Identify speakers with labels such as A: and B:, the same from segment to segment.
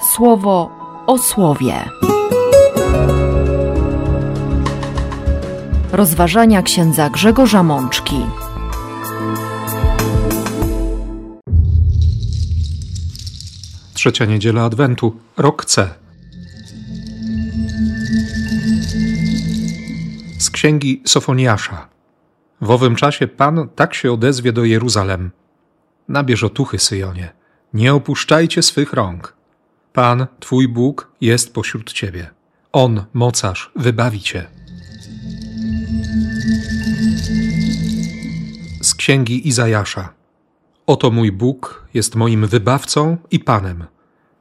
A: słowo o słowie. Rozważania księdza Grzegorza Mączki.
B: Trzecia niedziela Adwentu, rok C. Z księgi Sofoniasza. W owym czasie Pan tak się odezwie do Jeruzalem. Nabierz otuchy, Syjonie, nie opuszczajcie swych rąk. Pan, Twój Bóg, jest pośród Ciebie. On, mocarz, wybawi Cię. Z księgi Izajasza. Oto mój Bóg jest moim wybawcą i Panem.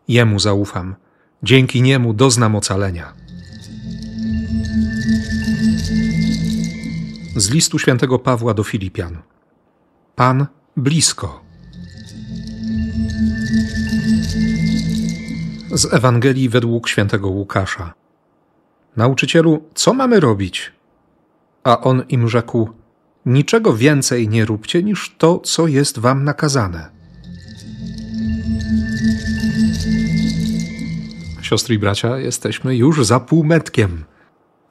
B: Jemu zaufam. Dzięki niemu doznam ocalenia. Z listu świętego Pawła do Filipian. Pan blisko. Z Ewangelii według świętego Łukasza. Nauczycielu, co mamy robić? A on im rzekł: Niczego więcej nie róbcie niż to, co jest wam nakazane. Siostry i bracia, jesteśmy już za półmetkiem.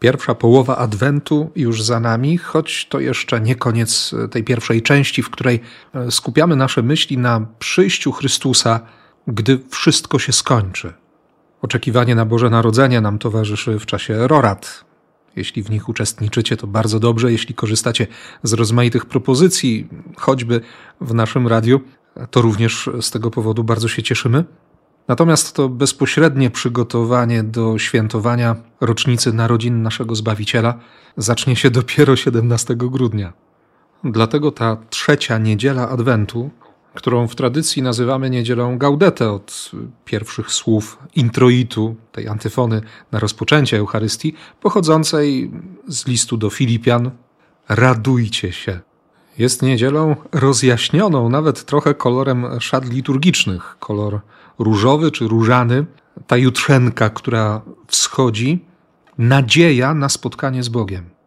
B: Pierwsza połowa Adwentu już za nami, choć to jeszcze nie koniec tej pierwszej części, w której e, skupiamy nasze myśli na przyjściu Chrystusa, gdy wszystko się skończy. Oczekiwanie na Boże Narodzenie nam towarzyszy w czasie rorat. Jeśli w nich uczestniczycie, to bardzo dobrze. Jeśli korzystacie z rozmaitych propozycji, choćby w naszym radiu, to również z tego powodu bardzo się cieszymy. Natomiast to bezpośrednie przygotowanie do świętowania rocznicy narodzin naszego Zbawiciela zacznie się dopiero 17 grudnia. Dlatego ta trzecia niedziela Adwentu, którą w tradycji nazywamy niedzielą Gaudete od pierwszych słów introitu, tej antyfony na rozpoczęcie Eucharystii, pochodzącej z listu do Filipian Radujcie się. Jest niedzielą rozjaśnioną nawet trochę kolorem szat liturgicznych, kolor różowy czy różany, ta jutrzenka, która wschodzi, nadzieja na spotkanie z Bogiem.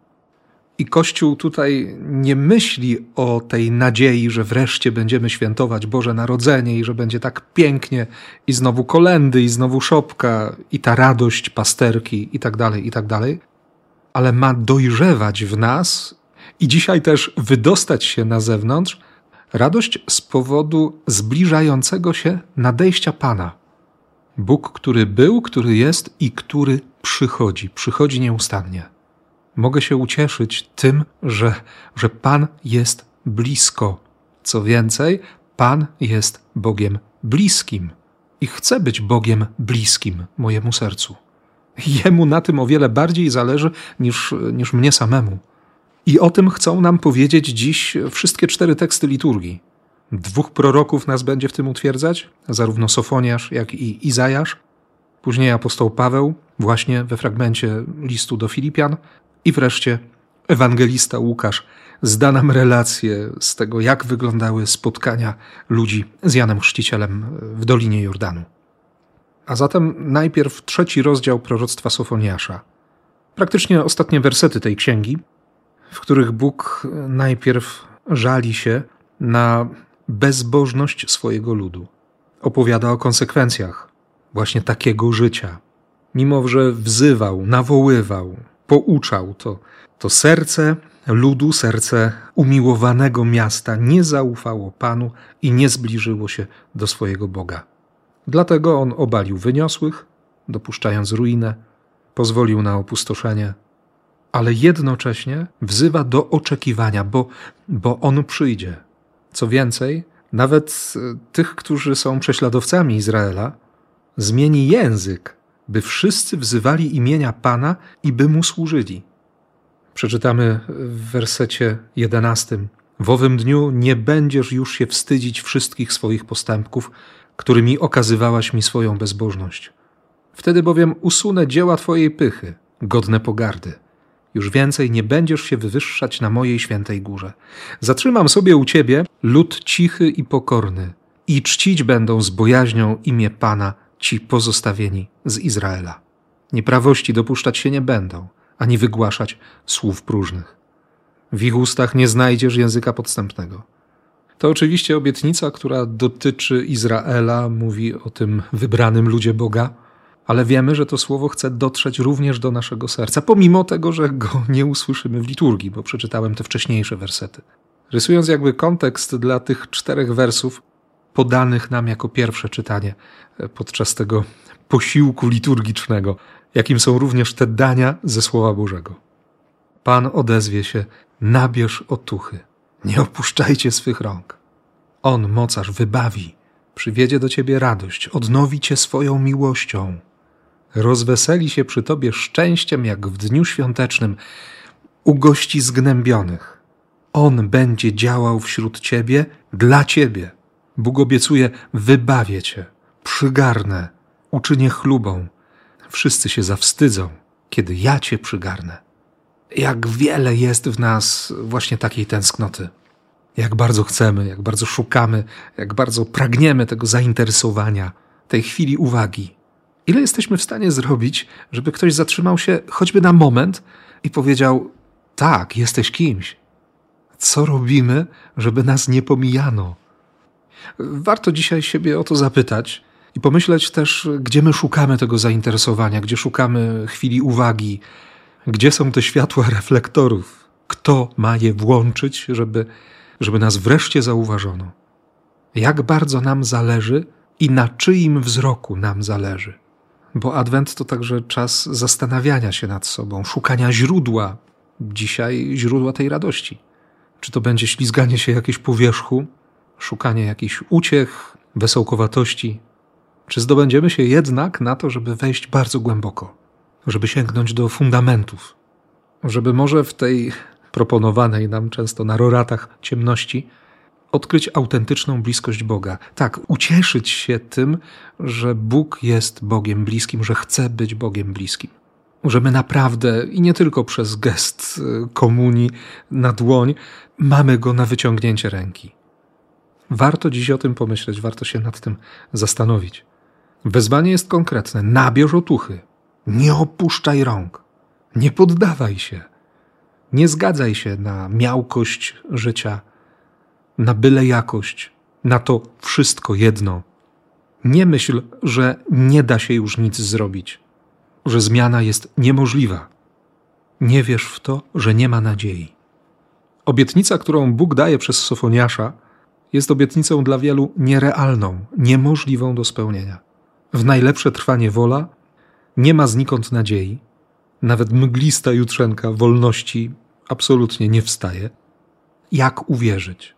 B: I Kościół tutaj nie myśli o tej nadziei, że wreszcie będziemy świętować Boże Narodzenie i że będzie tak pięknie, i znowu kolendy, i znowu szopka, i ta radość pasterki, i tak dalej, i tak dalej, ale ma dojrzewać w nas i dzisiaj też wydostać się na zewnątrz radość z powodu zbliżającego się nadejścia Pana. Bóg, który był, który jest i który przychodzi, przychodzi nieustannie. Mogę się ucieszyć tym, że, że Pan jest blisko. Co więcej, Pan jest Bogiem bliskim i chce być Bogiem bliskim mojemu sercu. Jemu na tym o wiele bardziej zależy niż, niż mnie samemu. I o tym chcą nam powiedzieć dziś wszystkie cztery teksty liturgii. Dwóch proroków nas będzie w tym utwierdzać, zarówno Sofoniasz, jak i Izajasz, później apostoł Paweł, właśnie we fragmencie listu do Filipian, i wreszcie ewangelista Łukasz zda nam relację z tego, jak wyglądały spotkania ludzi z Janem Chrzcicielem w Dolinie Jordanu. A zatem najpierw trzeci rozdział proroctwa Sofoniasza. Praktycznie ostatnie wersety tej księgi, w których Bóg najpierw żali się na bezbożność swojego ludu. Opowiada o konsekwencjach właśnie takiego życia. Mimo, że wzywał, nawoływał, pouczał, to, to serce ludu, serce umiłowanego miasta nie zaufało Panu i nie zbliżyło się do swojego Boga. Dlatego on obalił wyniosłych, dopuszczając ruinę, pozwolił na opustoszenie, ale jednocześnie wzywa do oczekiwania, bo, bo on przyjdzie. Co więcej, nawet e, tych, którzy są prześladowcami Izraela, zmieni język, by wszyscy wzywali imienia Pana i by mu służyli. Przeczytamy w wersecie jedenastym. W owym dniu nie będziesz już się wstydzić wszystkich swoich postępków, którymi okazywałaś mi swoją bezbożność. Wtedy bowiem usunę dzieła Twojej pychy, godne pogardy. Już więcej nie będziesz się wywyższać na mojej świętej górze. Zatrzymam sobie u Ciebie lud cichy i pokorny i czcić będą z bojaźnią imię Pana ci pozostawieni z Izraela. Nieprawości dopuszczać się nie będą, ani wygłaszać słów próżnych. W ich ustach nie znajdziesz języka podstępnego. To oczywiście obietnica, która dotyczy Izraela, mówi o tym wybranym ludzie Boga, ale wiemy, że to słowo chce dotrzeć również do naszego serca, pomimo tego, że go nie usłyszymy w liturgii, bo przeczytałem te wcześniejsze wersety. Rysując jakby kontekst dla tych czterech wersów, podanych nam jako pierwsze czytanie podczas tego posiłku liturgicznego, jakim są również te dania ze Słowa Bożego. Pan odezwie się: Nabierz otuchy, nie opuszczajcie swych rąk. On, mocarz, wybawi, przywiedzie do ciebie radość, odnowi cię swoją miłością. Rozweseli się przy tobie szczęściem, jak w dniu świątecznym, ugości zgnębionych. On będzie działał wśród ciebie dla ciebie. Bóg obiecuje: wybawię cię, przygarnę, uczynię chlubą. Wszyscy się zawstydzą, kiedy ja cię przygarnę. Jak wiele jest w nas właśnie takiej tęsknoty. Jak bardzo chcemy, jak bardzo szukamy, jak bardzo pragniemy tego zainteresowania, tej chwili uwagi. Ile jesteśmy w stanie zrobić, żeby ktoś zatrzymał się choćby na moment i powiedział: Tak, jesteś kimś. Co robimy, żeby nas nie pomijano? Warto dzisiaj siebie o to zapytać i pomyśleć też, gdzie my szukamy tego zainteresowania, gdzie szukamy chwili uwagi, gdzie są te światła reflektorów, kto ma je włączyć, żeby, żeby nas wreszcie zauważono. Jak bardzo nam zależy i na czyim wzroku nam zależy. Bo Adwent to także czas zastanawiania się nad sobą, szukania źródła, dzisiaj źródła tej radości. Czy to będzie ślizganie się jakieś po wierzchu, szukanie jakichś uciech, wesołkowatości, czy zdobędziemy się jednak na to, żeby wejść bardzo głęboko, żeby sięgnąć do fundamentów, żeby może w tej proponowanej nam często na roratach ciemności odkryć autentyczną bliskość Boga. Tak, ucieszyć się tym, że Bóg jest Bogiem bliskim, że chce być Bogiem bliskim. Że my naprawdę, i nie tylko przez gest y, komunii na dłoń, mamy go na wyciągnięcie ręki. Warto dziś o tym pomyśleć, warto się nad tym zastanowić. Wezwanie jest konkretne: nabierz otuchy, nie opuszczaj rąk, nie poddawaj się, nie zgadzaj się na miałkość życia, na byle jakość, na to wszystko jedno. Nie myśl, że nie da się już nic zrobić, że zmiana jest niemożliwa. Nie wierz w to, że nie ma nadziei. Obietnica, którą Bóg daje przez Sofoniasza, jest obietnicą dla wielu nierealną, niemożliwą do spełnienia. W najlepsze trwanie wola nie ma znikąd nadziei. Nawet mglista jutrzenka wolności absolutnie nie wstaje. Jak uwierzyć?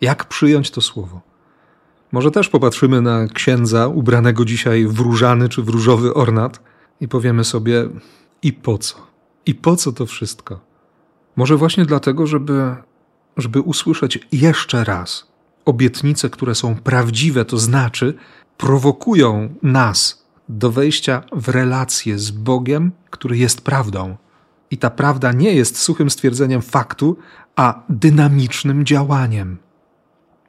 B: Jak przyjąć to słowo? Może też popatrzymy na księdza ubranego dzisiaj w różany czy w różowy ornat i powiemy sobie: i po co? I po co to wszystko? Może właśnie dlatego, żeby, żeby usłyszeć jeszcze raz obietnice, które są prawdziwe, to znaczy prowokują nas do wejścia w relację z Bogiem, który jest prawdą. I ta prawda nie jest suchym stwierdzeniem faktu, a dynamicznym działaniem.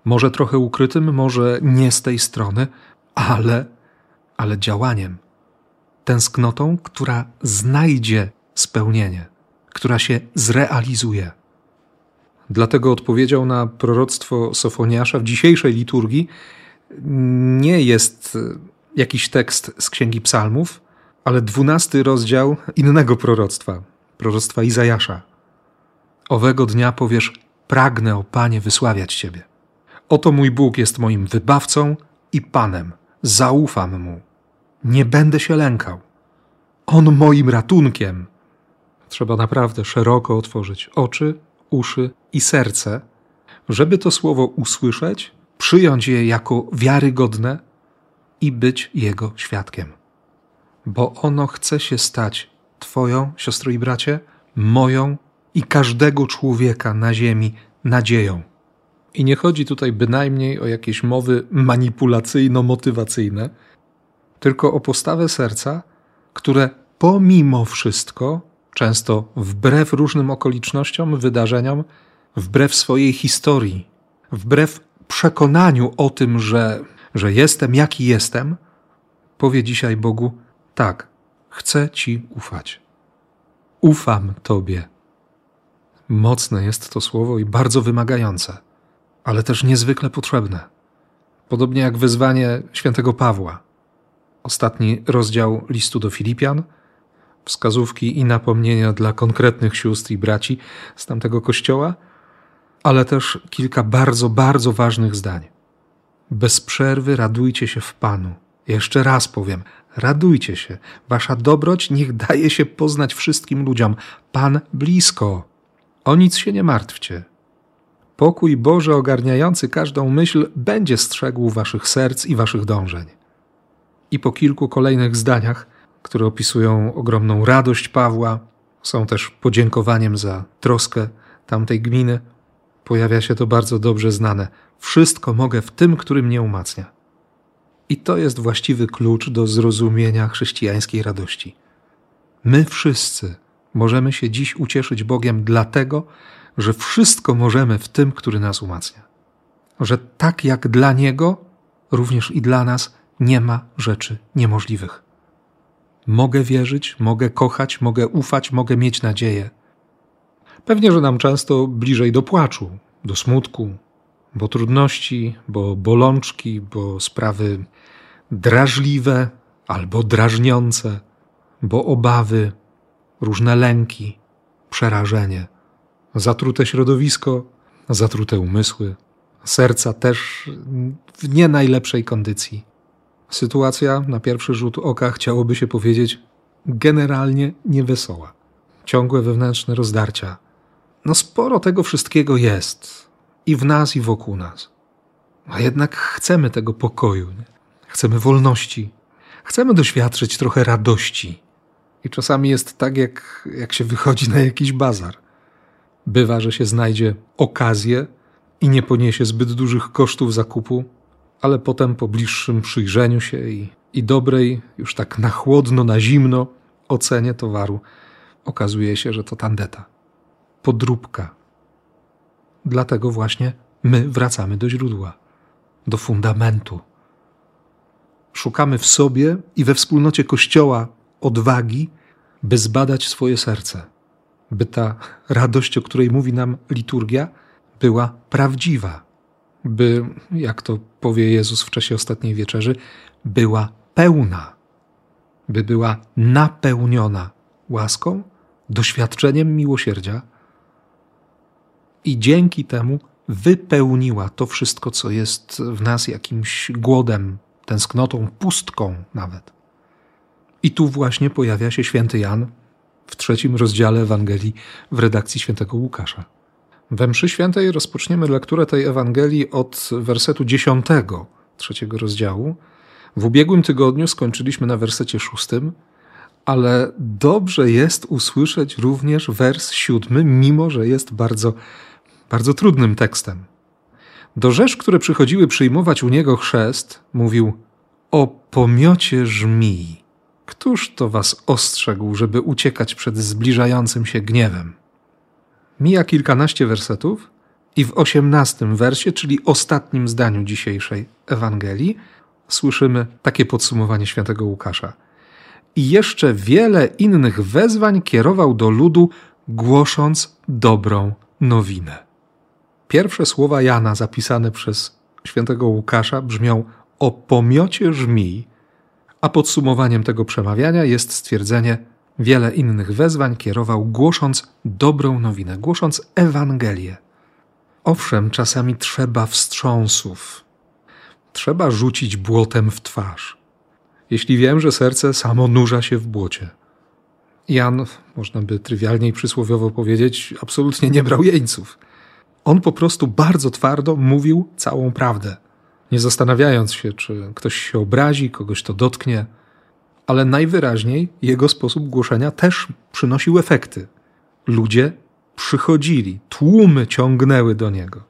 B: Może trochę ukrytym, może nie z tej strony, ale, ale działaniem. Tęsknotą, która znajdzie spełnienie, która się zrealizuje. Dlatego odpowiedział na proroctwo Sofoniasza w dzisiejszej liturgii nie jest jakiś tekst z Księgi Psalmów, ale dwunasty rozdział innego proroctwa, proroctwa Izajasza. Owego dnia powiesz: Pragnę, o Panie, wysławiać Ciebie. Oto mój Bóg jest moim wybawcą i Panem. Zaufam mu. Nie będę się lękał. On moim ratunkiem. Trzeba naprawdę szeroko otworzyć oczy, uszy i serce, żeby to słowo usłyszeć, przyjąć je jako wiarygodne i być jego świadkiem. Bo ono chce się stać Twoją, siostro i bracie, moją i każdego człowieka na ziemi nadzieją. I nie chodzi tutaj bynajmniej o jakieś mowy manipulacyjno-motywacyjne, tylko o postawę serca, które pomimo wszystko, często wbrew różnym okolicznościom, wydarzeniom, wbrew swojej historii, wbrew przekonaniu o tym, że, że jestem jaki jestem, powie dzisiaj Bogu: Tak, chcę Ci ufać. Ufam Tobie. Mocne jest to słowo i bardzo wymagające. ale też niezwykle potrzebne. Podobnie jak wezwanie świętego Pawła. Ostatni rozdział listu do Filipian, wskazówki i napomnienia dla konkretnych sióstr i braci z tamtego kościoła, ale też kilka bardzo, bardzo ważnych zdań. Bez przerwy radujcie się w Panu. Jeszcze raz powiem, radujcie się. Wasza dobroć niech daje się poznać wszystkim ludziom. Pan blisko. O nic się nie martwcie. Pokój Boży ogarniający każdą myśl będzie strzegł waszych serc i waszych dążeń. I po kilku kolejnych zdaniach, które opisują ogromną radość Pawła, są też podziękowaniem za troskę tamtej gminy, pojawia się to bardzo dobrze znane. Wszystko mogę w tym, który mnie umacnia. I to jest właściwy klucz do zrozumienia chrześcijańskiej radości. My wszyscy możemy się dziś ucieszyć Bogiem dlatego, że wszystko możemy w tym, który nas umacnia. Że tak jak dla Niego, również i dla nas nie ma rzeczy niemożliwych. Mogę wierzyć, mogę kochać, mogę ufać, mogę mieć nadzieję. Pewnie, że nam często bliżej do płaczu, do smutku, bo trudności, bo bolączki, bo sprawy drażliwe albo drażniące, bo obawy, różne lęki, przerażenie, zatrute środowisko, zatrute umysły, serca też w nie najlepszej kondycji. Sytuacja na pierwszy rzut oka chciałoby się powiedzieć generalnie niewesoła. Ciągłe wewnętrzne rozdarcia. No sporo tego wszystkiego jest i w nas, i wokół nas. A jednak chcemy tego pokoju, nie? chcemy wolności, chcemy doświadczyć trochę radości. I czasami jest tak, jak, jak się wychodzi na jakiś bazar. Bywa, że się znajdzie okazję i nie poniesie zbyt dużych kosztów zakupu, ale potem po bliższym przyjrzeniu się i, i dobrej, już tak na chłodno, na zimno ocenie towaru okazuje się, że to tandeta, podróbka. Dlatego właśnie my wracamy do źródła, do fundamentu. Szukamy w sobie i we wspólnocie Kościoła odwagi, by zbadać swoje serce, by ta radość, o której mówi nam liturgia, była prawdziwa, by, jak to powie Jezus w czasie ostatniej wieczerzy, była pełna, by była napełniona łaską, doświadczeniem miłosierdzia i dzięki temu wypełniła to wszystko, co jest w nas jakimś głodem, tęsknotą, pustką nawet. I tu właśnie pojawia się święty Jan w trzecim rozdziale Ewangelii w redakcji świętego Łukasza. We mszy świętej rozpoczniemy lekturę tej Ewangelii od wersetu dziesiątego trzeciego rozdziału. W ubiegłym tygodniu skończyliśmy na wersecie szóstym, ale dobrze jest usłyszeć również wers siódmy, mimo że jest bardzo, bardzo trudnym tekstem. Do rzesz, które przychodziły przyjmować u niego chrzest, mówił: O pomiocie żmii, któż to was ostrzegł, żeby uciekać przed zbliżającym się gniewem? Mija kilkanaście wersetów, i w osiemnastym wersie, czyli ostatnim zdaniu dzisiejszej Ewangelii, słyszymy takie podsumowanie świętego Łukasza. I jeszcze wiele innych wezwań kierował do ludu, głosząc dobrą nowinę. Pierwsze słowa Jana zapisane przez świętego Łukasza brzmią o pomiocie żmij, a podsumowaniem tego przemawiania jest stwierdzenie wiele innych wezwań kierował głosząc dobrą nowinę, głosząc Ewangelię. Owszem, czasami trzeba wstrząsów, trzeba rzucić błotem w twarz. Jeśli wiem, że serce samo nurza się w błocie. Jan, można by trywialniej przysłowiowo powiedzieć, absolutnie nie brał jeńców. On po prostu bardzo twardo mówił całą prawdę, nie zastanawiając się, czy ktoś się obrazi, kogoś to dotknie, ale najwyraźniej jego sposób głoszenia też przynosił efekty. Ludzie przychodzili, tłumy ciągnęły do niego.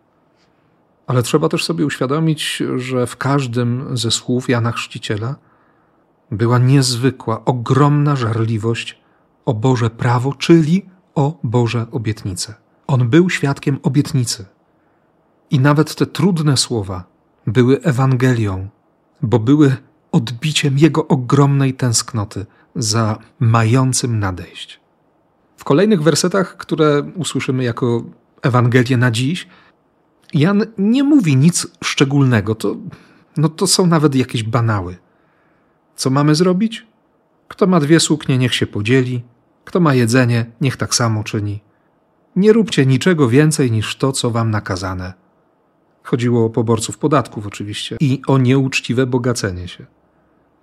B: Ale trzeba też sobie uświadomić, że w każdym ze słów Jana Chrzciciela była niezwykła, ogromna żarliwość o Boże prawo, czyli o Boże obietnice. On był świadkiem obietnicy. I nawet te trudne słowa były Ewangelią, bo były odbiciem jego ogromnej tęsknoty za mającym nadejść. W kolejnych wersetach, które usłyszymy jako Ewangelię na dziś, Jan nie mówi nic szczególnego. To, no to są nawet jakieś banały. Co mamy zrobić? Kto ma dwie suknie, niech się podzieli. Kto ma jedzenie, niech tak samo czyni. Nie róbcie niczego więcej niż to, co wam nakazane. Chodziło o poborców podatków oczywiście i o nieuczciwe bogacenie się.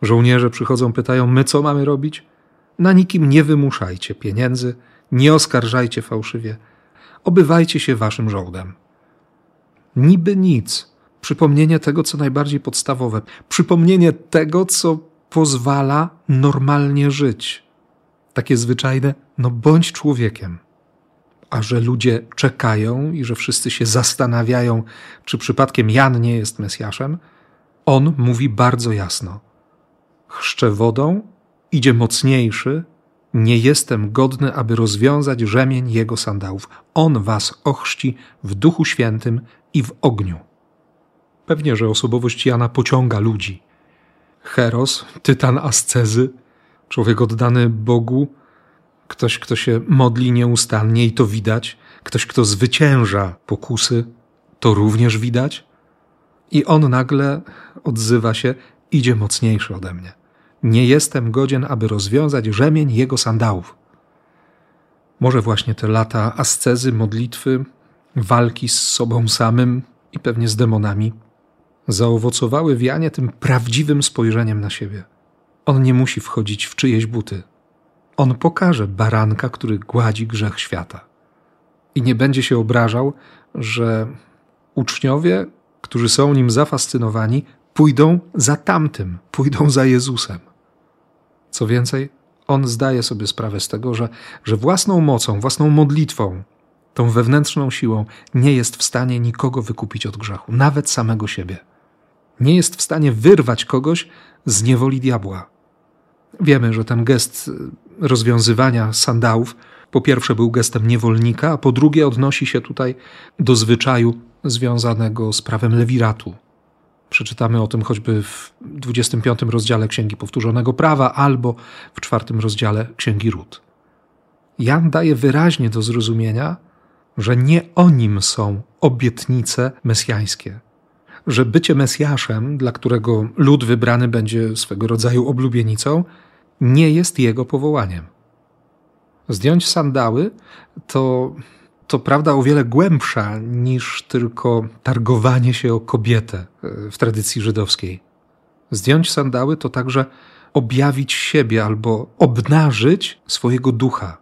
B: Żołnierze przychodzą, pytają: My co mamy robić? Na nikim nie wymuszajcie pieniędzy, nie oskarżajcie fałszywie, obywajcie się waszym żołdem. Niby nic, przypomnienie tego, co najbardziej podstawowe, przypomnienie tego, co pozwala normalnie żyć. Takie zwyczajne, no bądź człowiekiem. A że ludzie czekają i że wszyscy się zastanawiają, czy przypadkiem Jan nie jest Mesjaszem, on mówi bardzo jasno: Chrzczę wodą, idzie mocniejszy, nie jestem godny, aby rozwiązać rzemień jego sandałów. On was ochrzci w duchu świętym i w ogniu. Pewnie, że osobowość Jana pociąga ludzi. Heros, tytan ascezy, człowiek oddany Bogu, ktoś, kto się modli nieustannie i to widać, ktoś, kto zwycięża pokusy, to również widać. I on nagle odzywa się, idzie mocniejszy ode mnie. Nie jestem godzien, aby rozwiązać rzemień jego sandałów. Może właśnie te lata ascezy, modlitwy, walki z sobą samym i pewnie z demonami zaowocowały w Janie tym prawdziwym spojrzeniem na siebie. On nie musi wchodzić w czyjeś buty. On pokaże baranka, który gładzi grzech świata. I nie będzie się obrażał, że uczniowie, którzy są nim zafascynowani, pójdą za tamtym, pójdą za Jezusem. Co więcej, on zdaje sobie sprawę z tego, że, że własną mocą, własną modlitwą, tą wewnętrzną siłą nie jest w stanie nikogo wykupić od grzechu, nawet samego siebie. Nie jest w stanie wyrwać kogoś z niewoli diabła. Wiemy, że ten gest rozwiązywania sandałów po pierwsze był gestem niewolnika, a po drugie odnosi się tutaj do zwyczaju związanego z prawem lewiratu. Przeczytamy o tym choćby w 25 rozdziale Księgi Powtórzonego Prawa albo w czwartym rozdziale Księgi Ród. Jan daje wyraźnie do zrozumienia, że nie o nim są obietnice mesjańskie, że bycie Mesjaszem, dla którego lud wybrany będzie swego rodzaju oblubienicą, nie jest jego powołaniem. Zdjąć sandały to, to prawda o wiele głębsza niż tylko targowanie się o kobietę e, w tradycji żydowskiej. Zdjąć sandały to także objawić siebie albo obnażyć swojego ducha.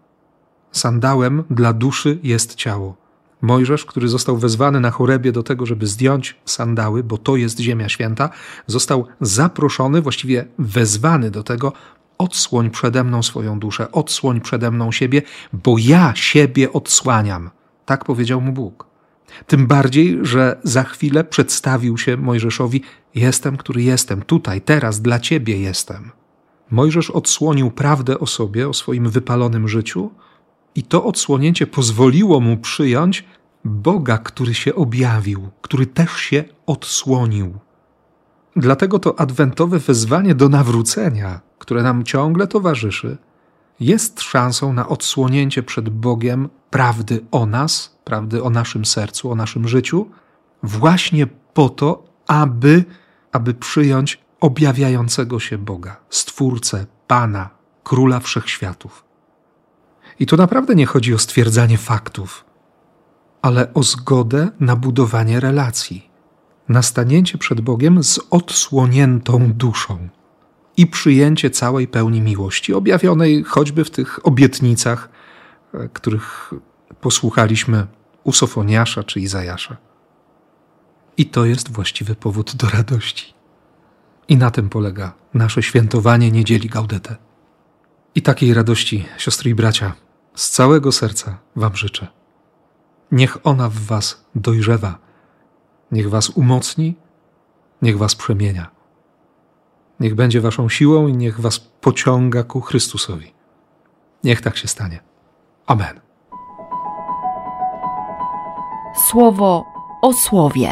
B: Sandałem dla duszy jest ciało. Mojżesz, który został wezwany na chorebie do tego, żeby zdjąć sandały, bo to jest ziemia święta, został zaproszony, właściwie wezwany do tego, odsłoń przede mną swoją duszę, odsłoń przede mną siebie, bo ja siebie odsłaniam. Tak powiedział mu Bóg. Tym bardziej, że za chwilę przedstawił się Mojżeszowi: Jestem, który jestem, tutaj, teraz, dla ciebie jestem. Mojżesz odsłonił prawdę o sobie, o swoim wypalonym życiu, i to odsłonięcie pozwoliło mu przyjąć Boga, który się objawił, który też się odsłonił. Dlatego to adwentowe wezwanie do nawrócenia, które nam ciągle towarzyszy, jest szansą na odsłonięcie przed Bogiem prawdy o nas, prawdy o naszym sercu, o naszym życiu, właśnie po to, aby, aby przyjąć objawiającego się Boga, Stwórcę, Pana, Króla Wszechświatów. I tu naprawdę nie chodzi o stwierdzanie faktów, ale o zgodę na budowanie relacji, na stanięcie przed Bogiem z odsłoniętą duszą i przyjęcie całej pełni miłości, objawionej choćby w tych obietnicach, e, których posłuchaliśmy u Sofoniasza czy Izajasza. I to jest właściwy powód do radości. I na tym polega nasze świętowanie niedzieli Gaudete. I takiej radości, siostry i bracia, z całego serca Wam życzę. Niech ona w Was dojrzewa, niech Was umocni, niech Was przemienia. Niech będzie Waszą siłą i niech Was pociąga ku Chrystusowi. Niech tak się stanie. Amen.
A: Słowo o słowie.